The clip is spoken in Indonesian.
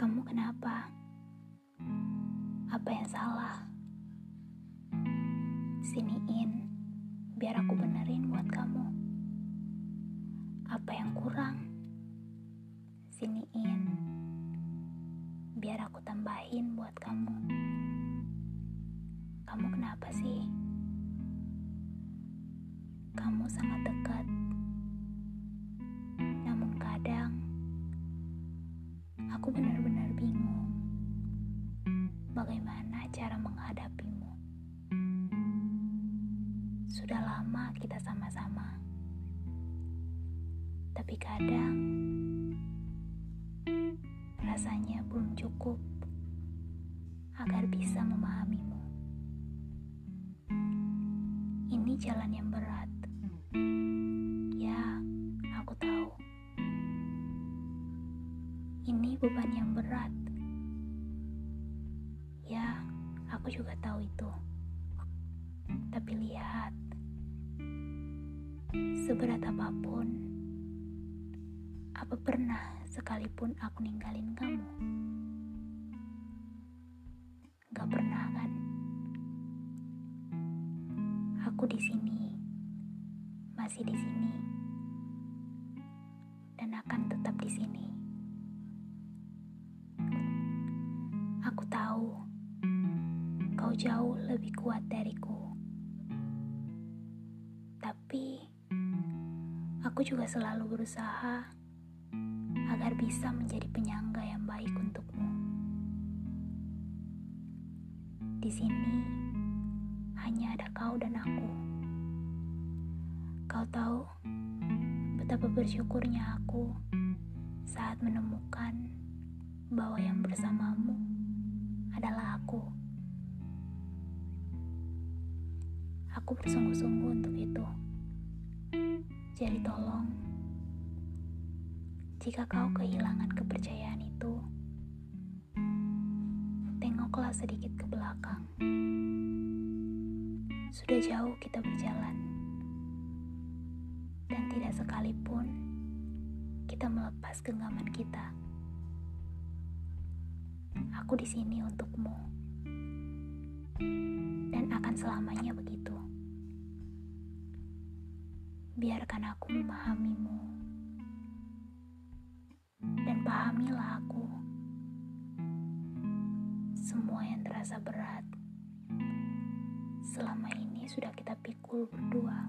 Kamu kenapa? Apa yang salah? Siniin, biar aku benerin buat kamu. Apa yang kurang? Siniin, biar aku tambahin buat kamu. Kamu kenapa sih? Kamu sangat dekat aku benar-benar bingung bagaimana cara menghadapimu. Sudah lama kita sama-sama, tapi kadang rasanya belum cukup agar bisa memahamimu. Ini beban yang berat. Ya, aku juga tahu itu. Tapi lihat, seberat apa pun, apa pernah sekalipun aku ninggalin kamu? Gak pernah kan? Aku di sini, masih di sini, dan akan tetap di sini. Aku tahu kau jauh lebih kuat dariku, tapi aku juga selalu berusaha agar bisa menjadi penyangga yang baik untukmu. Di sini hanya ada kau dan aku. Kau tahu betapa bersyukurnya aku saat menemukan bahwa yang bersamamu adalah aku. Aku bersungguh-sungguh untuk itu. Jadi tolong, jika kau kehilangan kepercayaan itu, tengoklah sedikit ke belakang. Sudah jauh kita berjalan, dan tidak sekalipun kita melepas genggaman kita. Aku di sini untukmu, dan akan selamanya begitu. Biarkan aku memahamimu, dan pahamilah aku. Semua yang terasa berat selama ini sudah kita pikul berdua,